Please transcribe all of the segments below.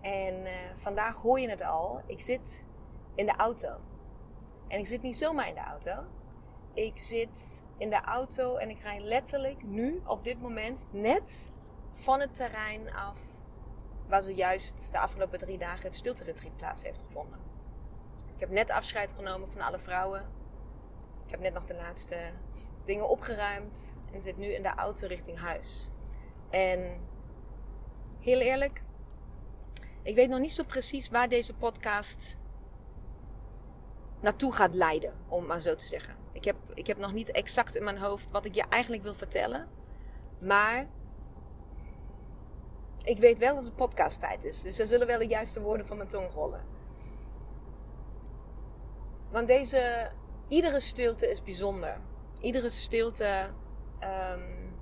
En uh, vandaag hoor je het al. Ik zit in de auto. En ik zit niet zomaar in de auto. Ik zit in de auto en ik rij letterlijk nu op dit moment net van het terrein af waar zojuist de afgelopen drie dagen het stilte plaats heeft gevonden. Ik heb net afscheid genomen van alle vrouwen. Ik heb net nog de laatste dingen opgeruimd en zit nu in de auto richting huis. En heel eerlijk, ik weet nog niet zo precies waar deze podcast naartoe gaat leiden, om maar zo te zeggen. Ik heb, ik heb nog niet exact in mijn hoofd wat ik je eigenlijk wil vertellen. Maar ik weet wel dat het podcasttijd is. Dus er zullen wel de juiste woorden van mijn tong rollen. Want deze, iedere stilte is bijzonder. Iedere stilte um,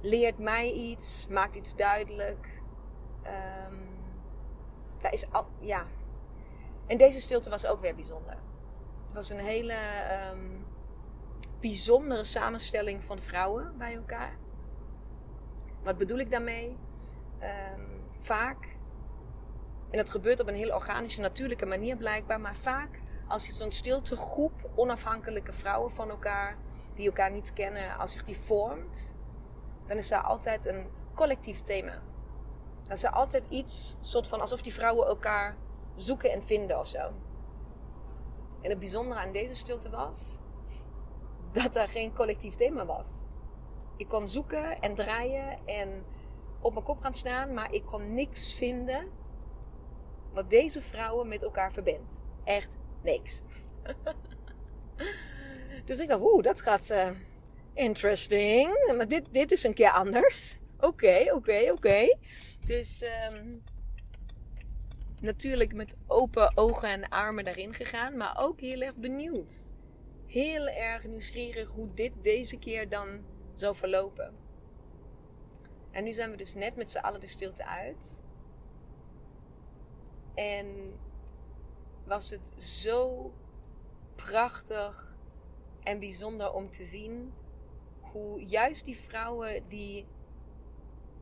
leert mij iets, maakt iets duidelijk. Um, daar is al, ja. En deze stilte was ook weer bijzonder. Het was een hele um, bijzondere samenstelling van vrouwen bij elkaar. Wat bedoel ik daarmee? Um, vaak, en dat gebeurt op een heel organische, natuurlijke manier blijkbaar, maar vaak als je zo'n stilte groep onafhankelijke vrouwen van elkaar, die elkaar niet kennen, als zich die vormt, dan is er altijd een collectief thema. Dat er altijd iets, soort van alsof die vrouwen elkaar zoeken en vinden of zo. En het bijzondere aan deze stilte was dat er geen collectief thema was. Ik kon zoeken en draaien en op mijn kop gaan staan, maar ik kon niks vinden wat deze vrouwen met elkaar verbindt. Echt niks. dus ik dacht, oeh, dat gaat uh, interesting. Maar dit, dit is een keer anders. Oké, oké, oké. Dus um, natuurlijk met open ogen en armen daarin gegaan, maar ook heel erg benieuwd. Heel erg nieuwsgierig hoe dit deze keer dan zou verlopen. En nu zijn we dus net met z'n allen de stilte uit. En was het zo prachtig en bijzonder om te zien hoe juist die vrouwen die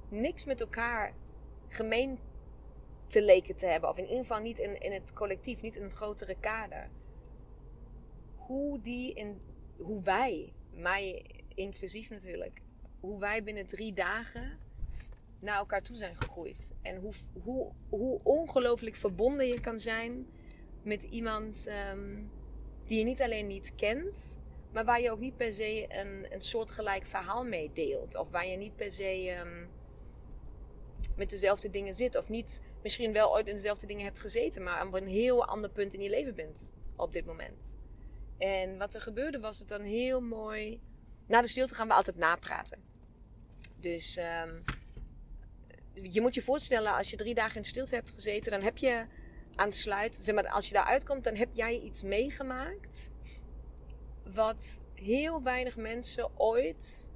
niks met elkaar gemeen te leken te hebben. Of in ieder geval niet in, in het collectief, niet in het grotere kader. Hoe die in, hoe wij, mij inclusief natuurlijk, hoe wij binnen drie dagen naar elkaar toe zijn gegroeid. En hoe, hoe, hoe ongelooflijk verbonden je kan zijn met iemand um, die je niet alleen niet kent, maar waar je ook niet per se een, een soortgelijk verhaal mee deelt. Of waar je niet per se um, met dezelfde dingen zit. Of niet misschien wel ooit in dezelfde dingen hebt gezeten, maar op een heel ander punt in je leven bent op dit moment. En wat er gebeurde was het dan heel mooi. Na de stilte gaan we altijd napraten. Dus um, je moet je voorstellen, als je drie dagen in stilte hebt gezeten, dan heb je aan sluit, zeg maar, als je daaruit komt, dan heb jij iets meegemaakt. Wat heel weinig mensen ooit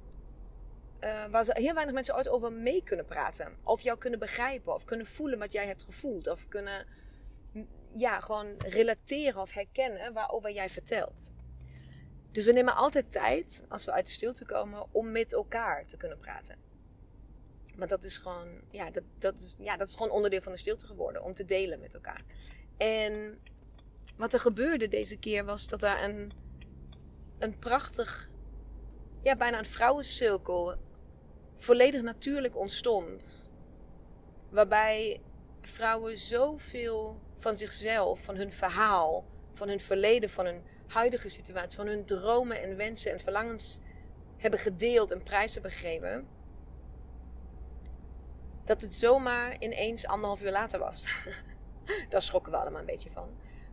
uh, waar heel weinig mensen ooit over mee kunnen praten. Of jou kunnen begrijpen. Of kunnen voelen wat jij hebt gevoeld. Of kunnen ja, gewoon relateren of herkennen waarover jij vertelt. Dus we nemen altijd tijd, als we uit de stilte komen, om met elkaar te kunnen praten. Maar dat is gewoon, ja dat, dat is, ja, dat is gewoon onderdeel van de stilte geworden. Om te delen met elkaar. En wat er gebeurde deze keer was dat er een, een prachtig, ja, bijna een vrouwencirkel volledig natuurlijk ontstond. Waarbij vrouwen zoveel van zichzelf, van hun verhaal, van hun verleden, van hun huidige situatie, van hun dromen en wensen en verlangens hebben gedeeld en prijs hebben gegeven. Dat het zomaar ineens anderhalf uur later was. Daar schrokken we allemaal een beetje van.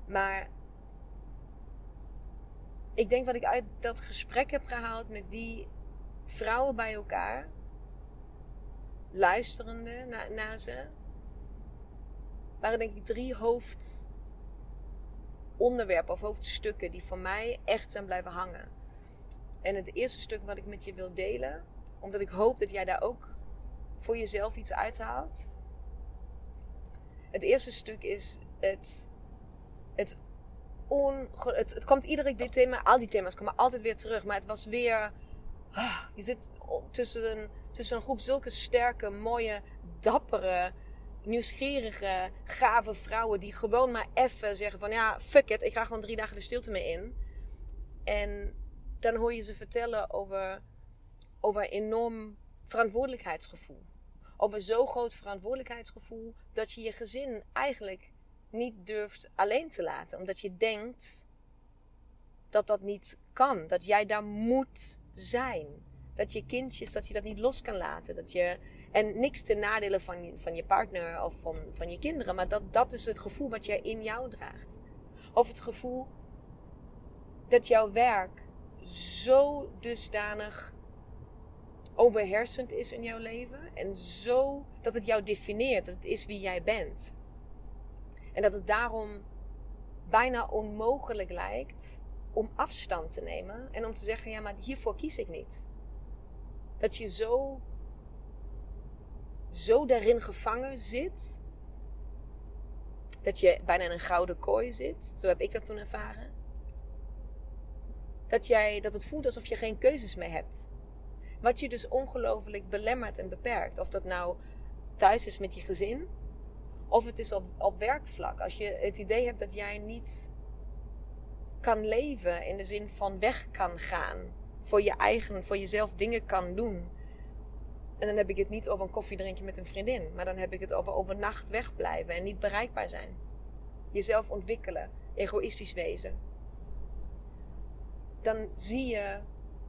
Maar ik denk wat ik uit dat gesprek heb gehaald met die vrouwen bij elkaar, luisterende naar, ze, waren denk ik drie hoofdonderwerpen of hoofdstukken die voor mij echt zijn blijven hangen. En het eerste stuk wat ik met je wil delen, omdat ik hoop dat jij daar ook voor jezelf iets uithaalt. Het eerste stuk is het, het het, het komt iedere dit thema, al die thema's komen altijd weer terug, maar het was weer, ah, je zit tussen een, tussen een groep zulke sterke, mooie, dappere, nieuwsgierige, gave vrouwen die gewoon maar even zeggen van ja, fuck it, ik ga gewoon drie dagen de stilte mee in. En dan hoor je ze vertellen over, over enorm verantwoordelijkheidsgevoel. Over zo'n groot verantwoordelijkheidsgevoel dat je je gezin eigenlijk niet durft alleen te laten. Omdat je denkt dat dat niet kan. Dat jij daar moet zijn. Dat je kindjes, dat je dat niet los kan laten. Dat je, en niks ten nadele van je, van je partner of van, van je kinderen. Maar dat, dat is het gevoel wat jij in jou draagt. Of het gevoel dat jouw werk zo dusdanig overheersend is in jouw leven. En zo dat het jou defineert. Dat het is wie jij bent. En dat het daarom bijna onmogelijk lijkt om afstand te nemen en om te zeggen: ja, maar hiervoor kies ik niet. Dat je zo, zo daarin gevangen zit. Dat je bijna in een gouden kooi zit. Zo heb ik dat toen ervaren. Dat, jij, dat het voelt alsof je geen keuzes meer hebt. Wat je dus ongelooflijk belemmert en beperkt. Of dat nou thuis is met je gezin. Of het is op, op werkvlak. Als je het idee hebt dat jij niet kan leven in de zin van weg kan gaan. Voor je eigen, voor jezelf dingen kan doen. En dan heb ik het niet over een koffiedrinkje met een vriendin. Maar dan heb ik het over overnacht wegblijven en niet bereikbaar zijn. Jezelf ontwikkelen. Egoïstisch wezen. Dan zie je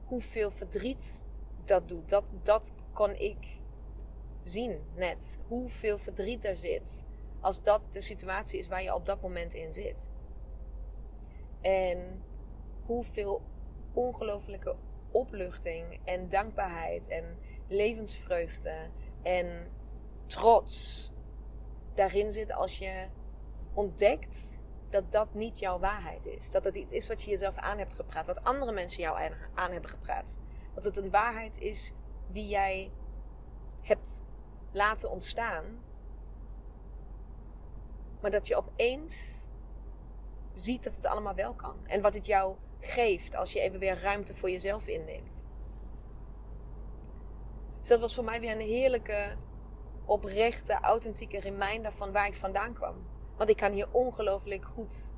hoeveel verdriet dat doet. Dat, dat kon ik zien net. Hoeveel verdriet er zit als dat de situatie is waar je op dat moment in zit. En hoeveel ongelofelijke opluchting en dankbaarheid en levensvreugde en trots daarin zit als je ontdekt dat dat niet jouw waarheid is. Dat het iets is wat je jezelf aan hebt gepraat, wat andere mensen jou aan hebben gepraat. Dat het een waarheid is die jij hebt laten ontstaan maar dat je opeens ziet dat het allemaal wel kan. En wat het jou geeft als je even weer ruimte voor jezelf inneemt. Dus dat was voor mij weer een heerlijke, oprechte, authentieke reminder van waar ik vandaan kwam. Want ik kan hier ongelooflijk goed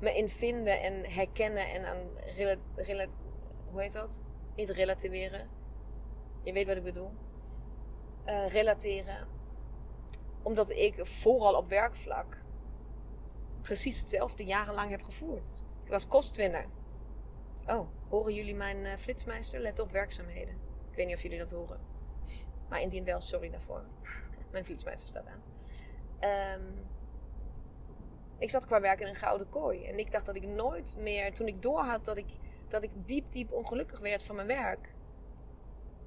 me in vinden en herkennen en aan rela, hoe heet dat? Niet relativeren. Je weet wat ik bedoel. Uh, relateren omdat ik vooral op werkvlak precies hetzelfde jarenlang heb gevoerd. Ik was kostwinner. Oh, horen jullie mijn uh, flitsmeister? Let op werkzaamheden. Ik weet niet of jullie dat horen. Maar indien wel, sorry daarvoor. mijn flitsmeister staat aan. Um, ik zat qua werk in een gouden kooi. En ik dacht dat ik nooit meer, toen ik doorhad dat ik, dat ik diep, diep ongelukkig werd van mijn werk.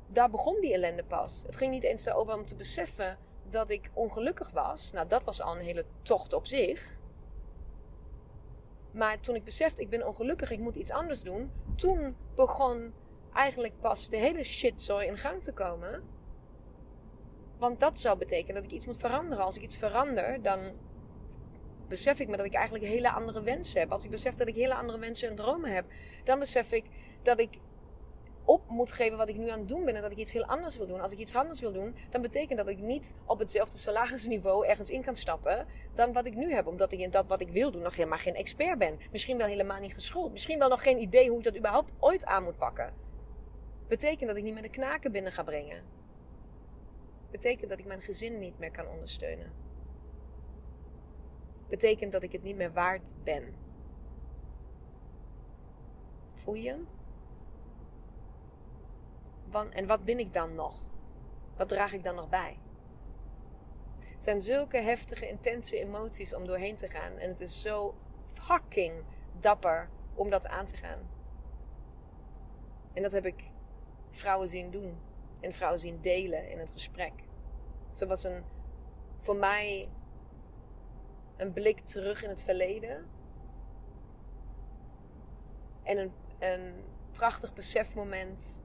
Daar begon die ellende pas. Het ging niet eens over om te beseffen dat ik ongelukkig was, nou dat was al een hele tocht op zich. Maar toen ik besefte, ik ben ongelukkig, ik moet iets anders doen. Toen begon eigenlijk pas de hele shitzooi in gang te komen. Want dat zou betekenen dat ik iets moet veranderen. Als ik iets verander, dan besef ik me dat ik eigenlijk hele andere wensen heb. Als ik besef dat ik hele andere wensen en dromen heb, dan besef ik dat ik op moet geven wat ik nu aan het doen ben en dat ik iets heel anders wil doen. Als ik iets anders wil doen, dan betekent dat ik niet op hetzelfde salarisniveau ergens in kan stappen dan wat ik nu heb. Omdat ik in dat wat ik wil doen nog helemaal geen expert ben. Misschien wel helemaal niet geschoold. Misschien wel nog geen idee hoe ik dat überhaupt ooit aan moet pakken. Betekent dat ik niet meer de knaken binnen ga brengen. Betekent dat ik mijn gezin niet meer kan ondersteunen. Betekent dat ik het niet meer waard ben Voel je? En wat ben ik dan nog? Wat draag ik dan nog bij? Het zijn zulke heftige, intense emoties om doorheen te gaan. En het is zo fucking dapper om dat aan te gaan. En dat heb ik vrouwen zien doen. En vrouwen zien delen in het gesprek. Zo was een, voor mij een blik terug in het verleden. En een, een prachtig besefmoment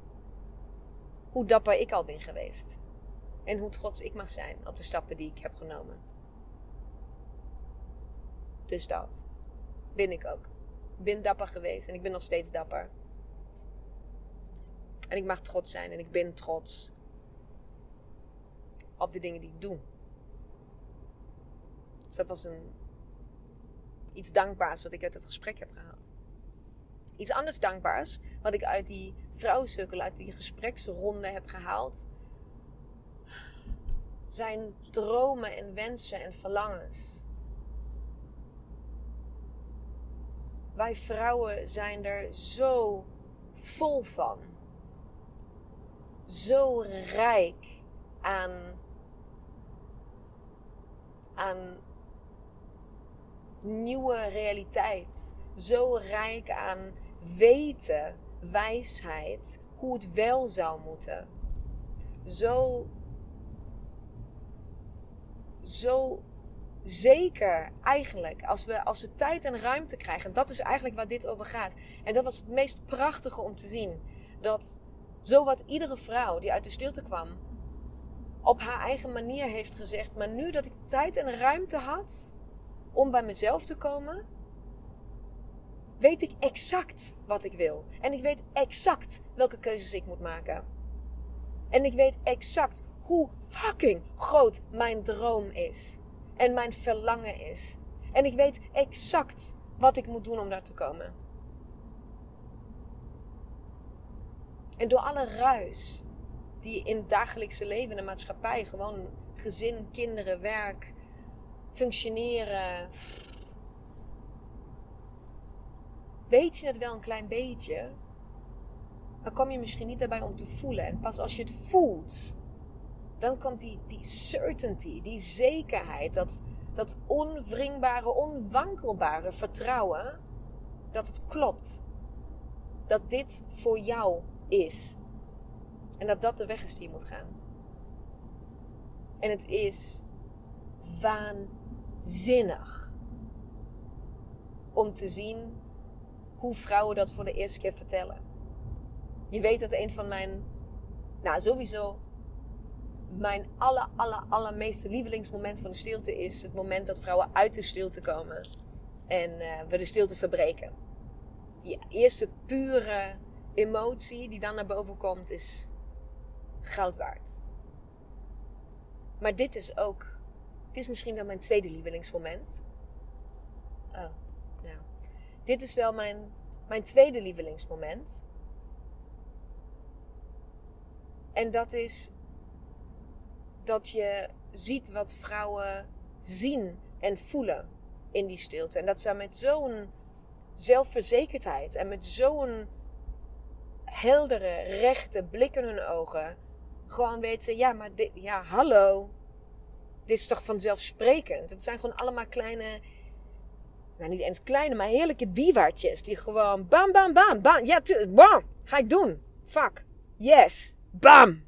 hoe dapper ik al ben geweest. En hoe trots ik mag zijn op de stappen die ik heb genomen. Dus dat ben ik ook. Ik ben dapper geweest en ik ben nog steeds dapper. En ik mag trots zijn en ik ben trots op de dingen die ik doe. Dus dat was een, iets dankbaars wat ik uit het gesprek heb gehaald. Iets anders dankbaars wat ik uit die vrouwencirkel, uit die gespreksronde heb gehaald, zijn dromen en wensen en verlangens. Wij vrouwen zijn er zo vol van. Zo rijk aan, aan nieuwe realiteit. Zo rijk aan weten, wijsheid, hoe het wel zou moeten. Zo, zo zeker eigenlijk, als we, als we tijd en ruimte krijgen. Dat is eigenlijk waar dit over gaat. En dat was het meest prachtige om te zien. Dat zo wat iedere vrouw die uit de stilte kwam, op haar eigen manier heeft gezegd. Maar nu dat ik tijd en ruimte had om bij mezelf te komen, weet ik exact wat ik wil. En ik weet exact welke keuzes ik moet maken. En ik weet exact hoe fucking groot mijn droom is. En mijn verlangen is. En ik weet exact wat ik moet doen om daar te komen. En door alle ruis die in het dagelijkse leven in de maatschappij, gewoon gezin, kinderen, werk, functioneren, weet je het wel een klein beetje, dan kom je misschien niet daarbij om te voelen. En pas als je het voelt, dan komt die, die certainty, die zekerheid, dat, dat onwringbare, onwankelbare vertrouwen dat het klopt. Dat dit voor jou is. En dat dat de weg is die je moet gaan. En het is waanzinnig om te zien hoe vrouwen dat voor de eerste keer vertellen. Je weet dat een van mijn, nou sowieso, mijn aller, aller, allermeeste lievelingsmoment van de stilte is het moment dat vrouwen uit de stilte komen en uh, we de stilte verbreken. Die eerste pure emotie die dan naar boven komt is goud waard. Maar dit is ook, dit is misschien wel mijn tweede lievelingsmoment. Oh. Dit is wel mijn, mijn tweede lievelingsmoment. En dat is dat je ziet wat vrouwen zien en voelen in die stilte. En dat ze met zo'n zelfverzekerdheid en met zo'n heldere, rechte blik in hun ogen gewoon weten: ja, maar dit, ja, hallo. Dit is toch vanzelfsprekend? Het zijn gewoon allemaal kleine nou niet eens kleine, maar heerlijke diewaartjes. Die gewoon bam, bam, bam, bam. Ja, bam, ga ik doen. Fuck. Yes. Bam.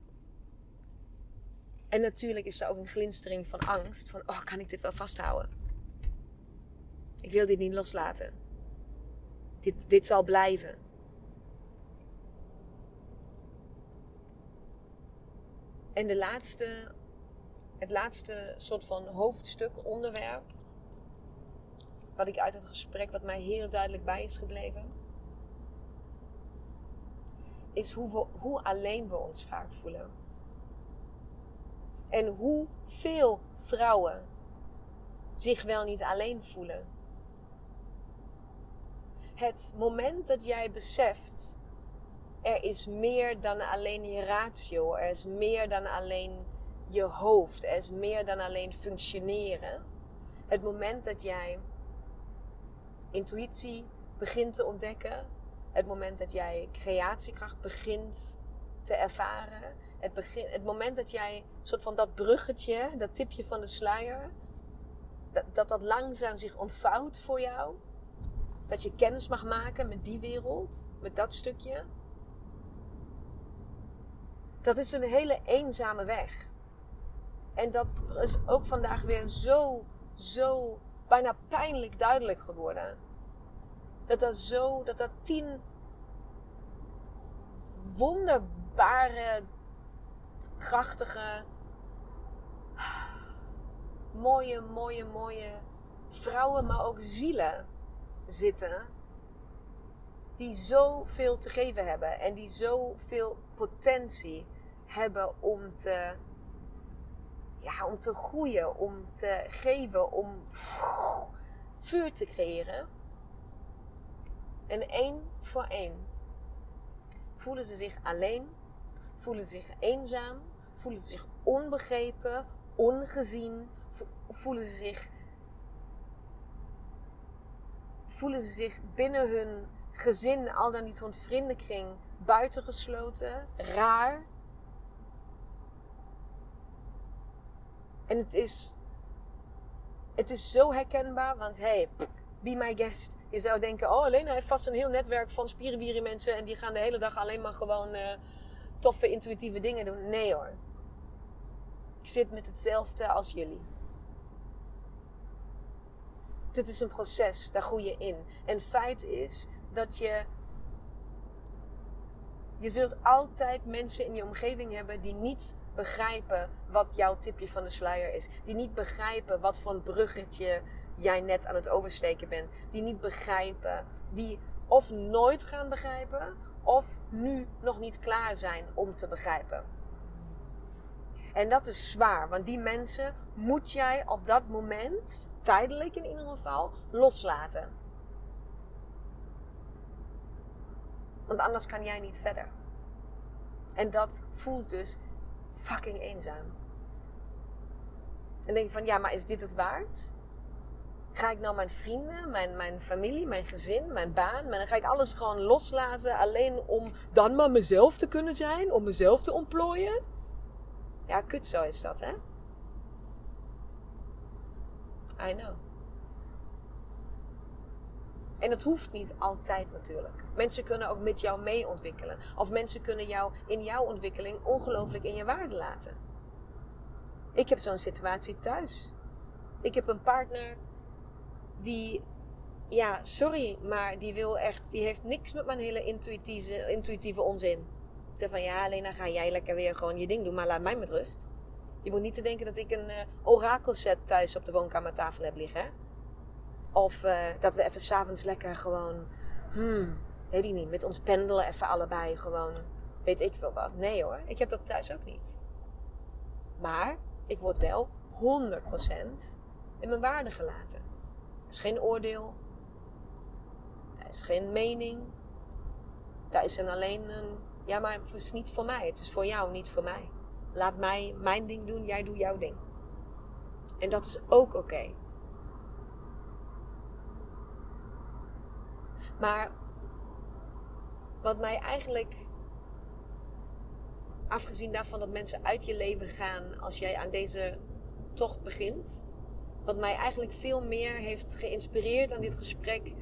En natuurlijk is er ook een glinstering van angst. Van, oh, kan ik dit wel vasthouden? Ik wil dit niet loslaten. Dit, dit zal blijven. En de laatste, het laatste soort van hoofdstuk, onderwerp, wat ik uit het gesprek, wat mij heel duidelijk bij is gebleven, is hoe, we, hoe alleen we ons vaak voelen. En hoeveel vrouwen zich wel niet alleen voelen. Het moment dat jij beseft, er is meer dan alleen je ratio, er is meer dan alleen je hoofd, er is meer dan alleen functioneren. Het moment dat jij intuïtie begint te ontdekken. Het moment dat jij creatiekracht begint te ervaren. Het, begin, het moment dat jij soort van dat bruggetje, dat tipje van de sluier, dat, dat dat langzaam zich ontvouwt voor jou. Dat je kennis mag maken met die wereld, met dat stukje. Dat is een hele eenzame weg. En dat is ook vandaag weer zo, zo bijna pijnlijk duidelijk geworden. Dat dat zo, dat dat tien wonderbare, krachtige, mooie, mooie, mooie vrouwen, maar ook zielen zitten. Die zoveel te geven hebben en die zoveel potentie hebben om te, ja, om te groeien, om te geven, om vuur te creëren. En één voor één. Voelen ze zich alleen, voelen ze zich eenzaam, voelen ze zich onbegrepen, ongezien, voelen ze zich voelen ze zich binnen hun gezin, al dan niet zo'n vriendenkring, buitengesloten, raar. En het is, het is zo herkenbaar, want hey, be my guest. Je zou denken, oh alleen hij heeft vast een heel netwerk van spiriwiri mensen en die gaan de hele dag alleen maar gewoon uh, toffe, intuïtieve dingen doen. Nee hoor. Ik zit met hetzelfde als jullie. Dit is een proces, daar groei je in. En feit is dat je. Je zult altijd mensen in je omgeving hebben die niet begrijpen wat jouw tipje van de sluier is. Die niet begrijpen wat voor een bruggetje jij net aan het oversteken bent. Die niet begrijpen. Die of nooit gaan begrijpen, of nu nog niet klaar zijn om te begrijpen. En dat is zwaar, want die mensen moet jij op dat moment, tijdelijk in ieder geval, loslaten. Want anders kan jij niet verder. En dat voelt dus fucking eenzaam. En denk je van, ja, maar is dit het waard? Ga ik nou mijn vrienden, mijn, mijn familie, mijn gezin, mijn baan, maar dan ga ik alles gewoon loslaten alleen om dan maar mezelf te kunnen zijn, om mezelf te ontplooien? Ja, kut zo is dat, hè? I know. En dat hoeft niet altijd natuurlijk. Mensen kunnen ook met jou mee ontwikkelen. Of mensen kunnen jou in jouw ontwikkeling ongelooflijk in je waarde laten. Ik heb zo'n situatie thuis. Ik heb een partner die, ja, sorry, maar die wil echt, die heeft niks met mijn hele intuïtieve, intuïtieve onzin. Ik zeg van ja, dan ga jij lekker weer gewoon je ding doen, maar laat mij met rust. Je moet niet te denken dat ik een uh, orakelset thuis op de woonkamertafel heb liggen. Of uh, dat we even s'avonds lekker gewoon, hmm, weet ik niet, met ons pendelen even allebei gewoon, weet ik veel wat. Nee hoor, ik heb dat thuis ook niet. Maar ik word wel 100% in mijn waarde gelaten. Er is geen oordeel. Er is geen mening. Daar is een alleen een, ja maar het is niet voor mij. Het is voor jou, niet voor mij. Laat mij mijn ding doen, jij doet jouw ding. En dat is ook oké. Maar wat mij eigenlijk, afgezien daarvan dat mensen uit je leven gaan als jij aan deze tocht begint, wat mij eigenlijk veel meer heeft geïnspireerd aan dit gesprek,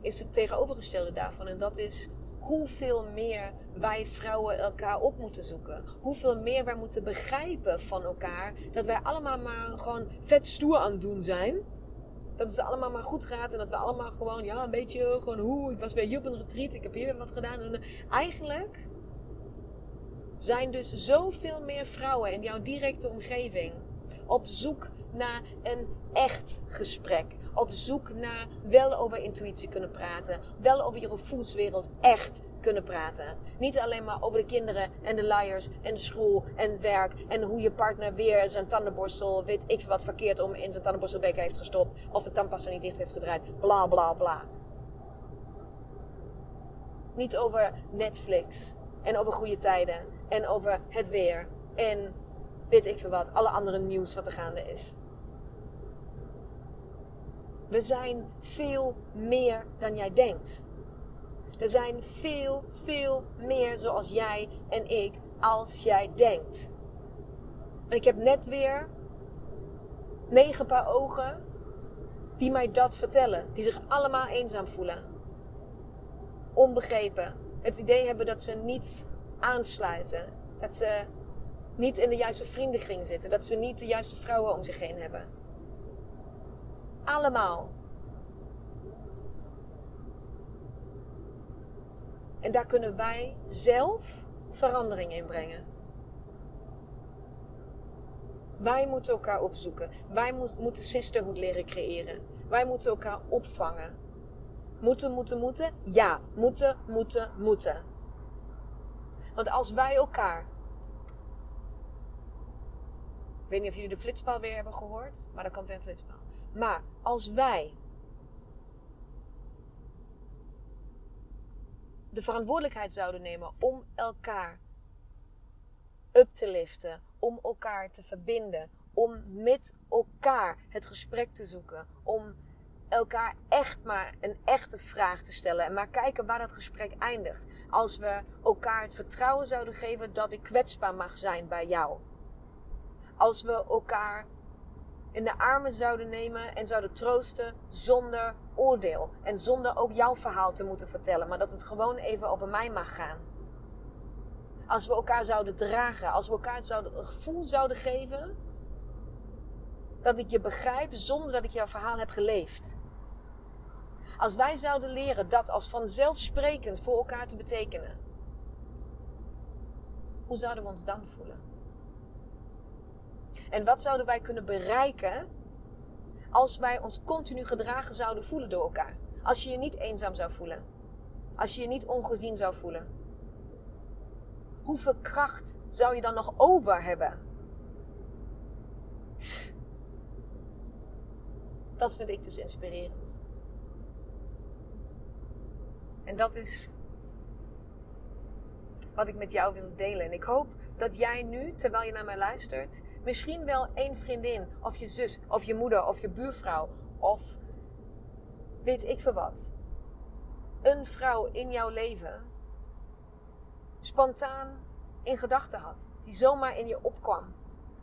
is het tegenovergestelde daarvan. En dat is hoeveel meer wij vrouwen elkaar op moeten zoeken. Hoeveel meer wij moeten begrijpen van elkaar. Dat wij allemaal maar gewoon vet stoer aan het doen zijn. Dat het allemaal maar goed gaat en dat we allemaal gewoon, ja, een beetje gewoon hoe. Ik was weer op een retreat, ik heb hier weer wat gedaan. En eigenlijk zijn dus zoveel meer vrouwen in jouw directe omgeving op zoek naar een echt gesprek. Op zoek naar wel over intuïtie kunnen praten. Wel over je gevoelswereld echt kunnen praten. Niet alleen maar over de kinderen en de liars en de school en werk. En hoe je partner weer zijn tandenborstel, weet ik wat verkeerd om in zijn tandenborstelbeker heeft gestopt. Of de tandpasta niet dicht heeft gedraaid. Bla bla bla. Niet over Netflix. En over goede tijden. En over het weer. En weet ik veel wat. Alle andere nieuws wat er gaande is. We zijn veel meer dan jij denkt. Er zijn veel, veel meer zoals jij en ik als jij denkt. En ik heb net weer negen paar ogen die mij dat vertellen. Die zich allemaal eenzaam voelen. Onbegrepen. Het idee hebben dat ze niet aansluiten. Dat ze niet in de juiste vriendenkring zitten. Dat ze niet de juiste vrouwen om zich heen hebben. Allemaal. En daar kunnen wij zelf verandering in brengen. Wij moeten elkaar opzoeken. Wij moeten sisterhood leren creëren. Wij moeten elkaar opvangen. Moeten, moeten, moeten? Ja, moeten, moeten, moeten. Want als wij elkaar. Ik weet niet of jullie de flitspaal weer hebben gehoord, maar dan kan weer een flitspaal. Maar als wij de verantwoordelijkheid zouden nemen om elkaar up te liften, om elkaar te verbinden, om met elkaar het gesprek te zoeken, om elkaar echt maar een echte vraag te stellen en maar kijken waar dat gesprek eindigt. Als we elkaar het vertrouwen zouden geven dat ik kwetsbaar mag zijn bij jou. Als we elkaar in de armen zouden nemen en zouden troosten zonder oordeel. En zonder ook jouw verhaal te moeten vertellen, maar dat het gewoon even over mij mag gaan. Als we elkaar zouden dragen, als we elkaar zouden, een gevoel zouden geven dat ik je begrijp zonder dat ik jouw verhaal heb geleefd. Als wij zouden leren dat als vanzelfsprekend voor elkaar te betekenen, hoe zouden we ons dan voelen? En wat zouden wij kunnen bereiken als wij ons continu gedragen zouden voelen door elkaar? Als je je niet eenzaam zou voelen. Als je je niet ongezien zou voelen. Hoeveel kracht zou je dan nog over hebben? Dat vind ik dus inspirerend. En dat is wat ik met jou wil delen. En ik hoop dat jij nu, terwijl je naar mij luistert, misschien wel één vriendin, of je zus, of je moeder, of je buurvrouw, of weet ik veel wat. Een vrouw in jouw leven spontaan in gedachten had, die zomaar in je opkwam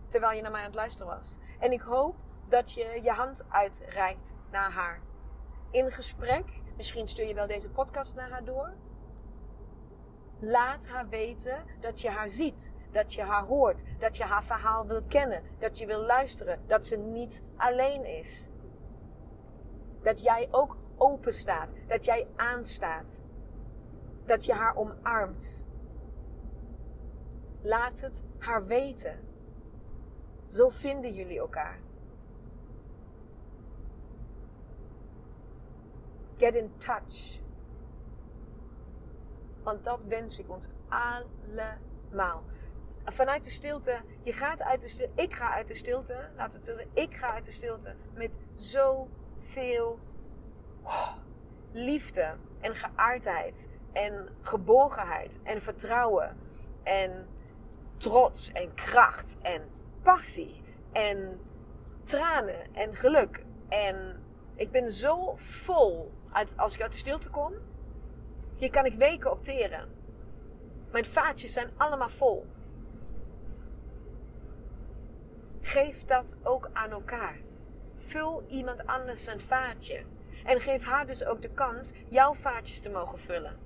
terwijl je naar mij aan het luisteren was. En ik hoop dat je je hand uitreikt naar haar. In gesprek, misschien stuur je wel deze podcast naar haar door. Laat haar weten dat je haar ziet, dat je haar hoort, dat je haar verhaal wil kennen, dat je wil luisteren, dat ze niet alleen is. Dat jij ook open staat, dat jij aanstaat, dat je haar omarmt. Laat het haar weten. Zo vinden jullie elkaar. Get in touch. Want dat wens ik ons allemaal vanuit de stilte, je gaat uit de stilte, ik ga uit de stilte, laat het zeggen, ik ga uit de stilte met zoveel oh, liefde en geaardheid en geborgenheid en vertrouwen en trots en kracht en passie en tranen en geluk. En ik ben zo vol uit, als ik uit de stilte kom. Hier kan ik weken opteren. Mijn vaatjes zijn allemaal vol. Geef dat ook aan elkaar. Vul iemand anders zijn vaatje. En geef haar dus ook de kans jouw vaatjes te mogen vullen.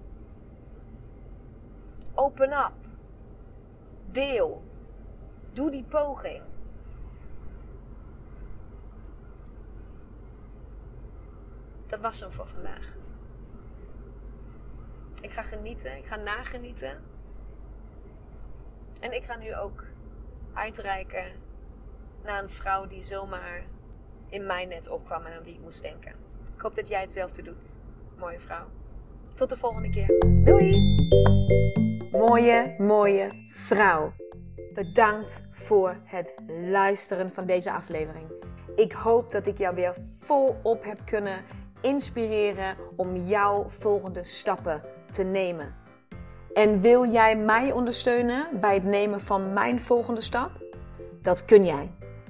Open up. Deel. Doe die poging. Dat was hem voor vandaag. Ik ga genieten, ik ga nagenieten. En ik ga nu ook uitreiken naar een vrouw die zomaar in mijn net opkwam en aan wie ik moest denken. Ik hoop dat jij hetzelfde doet. Mooie vrouw. Tot de volgende keer. Doei! Mooie, mooie vrouw. Bedankt voor het luisteren van deze aflevering. Ik hoop dat ik jou weer volop heb kunnen inspireren om jouw volgende stappen te nemen. En wil jij mij ondersteunen bij het nemen van mijn volgende stap? Dat kun jij.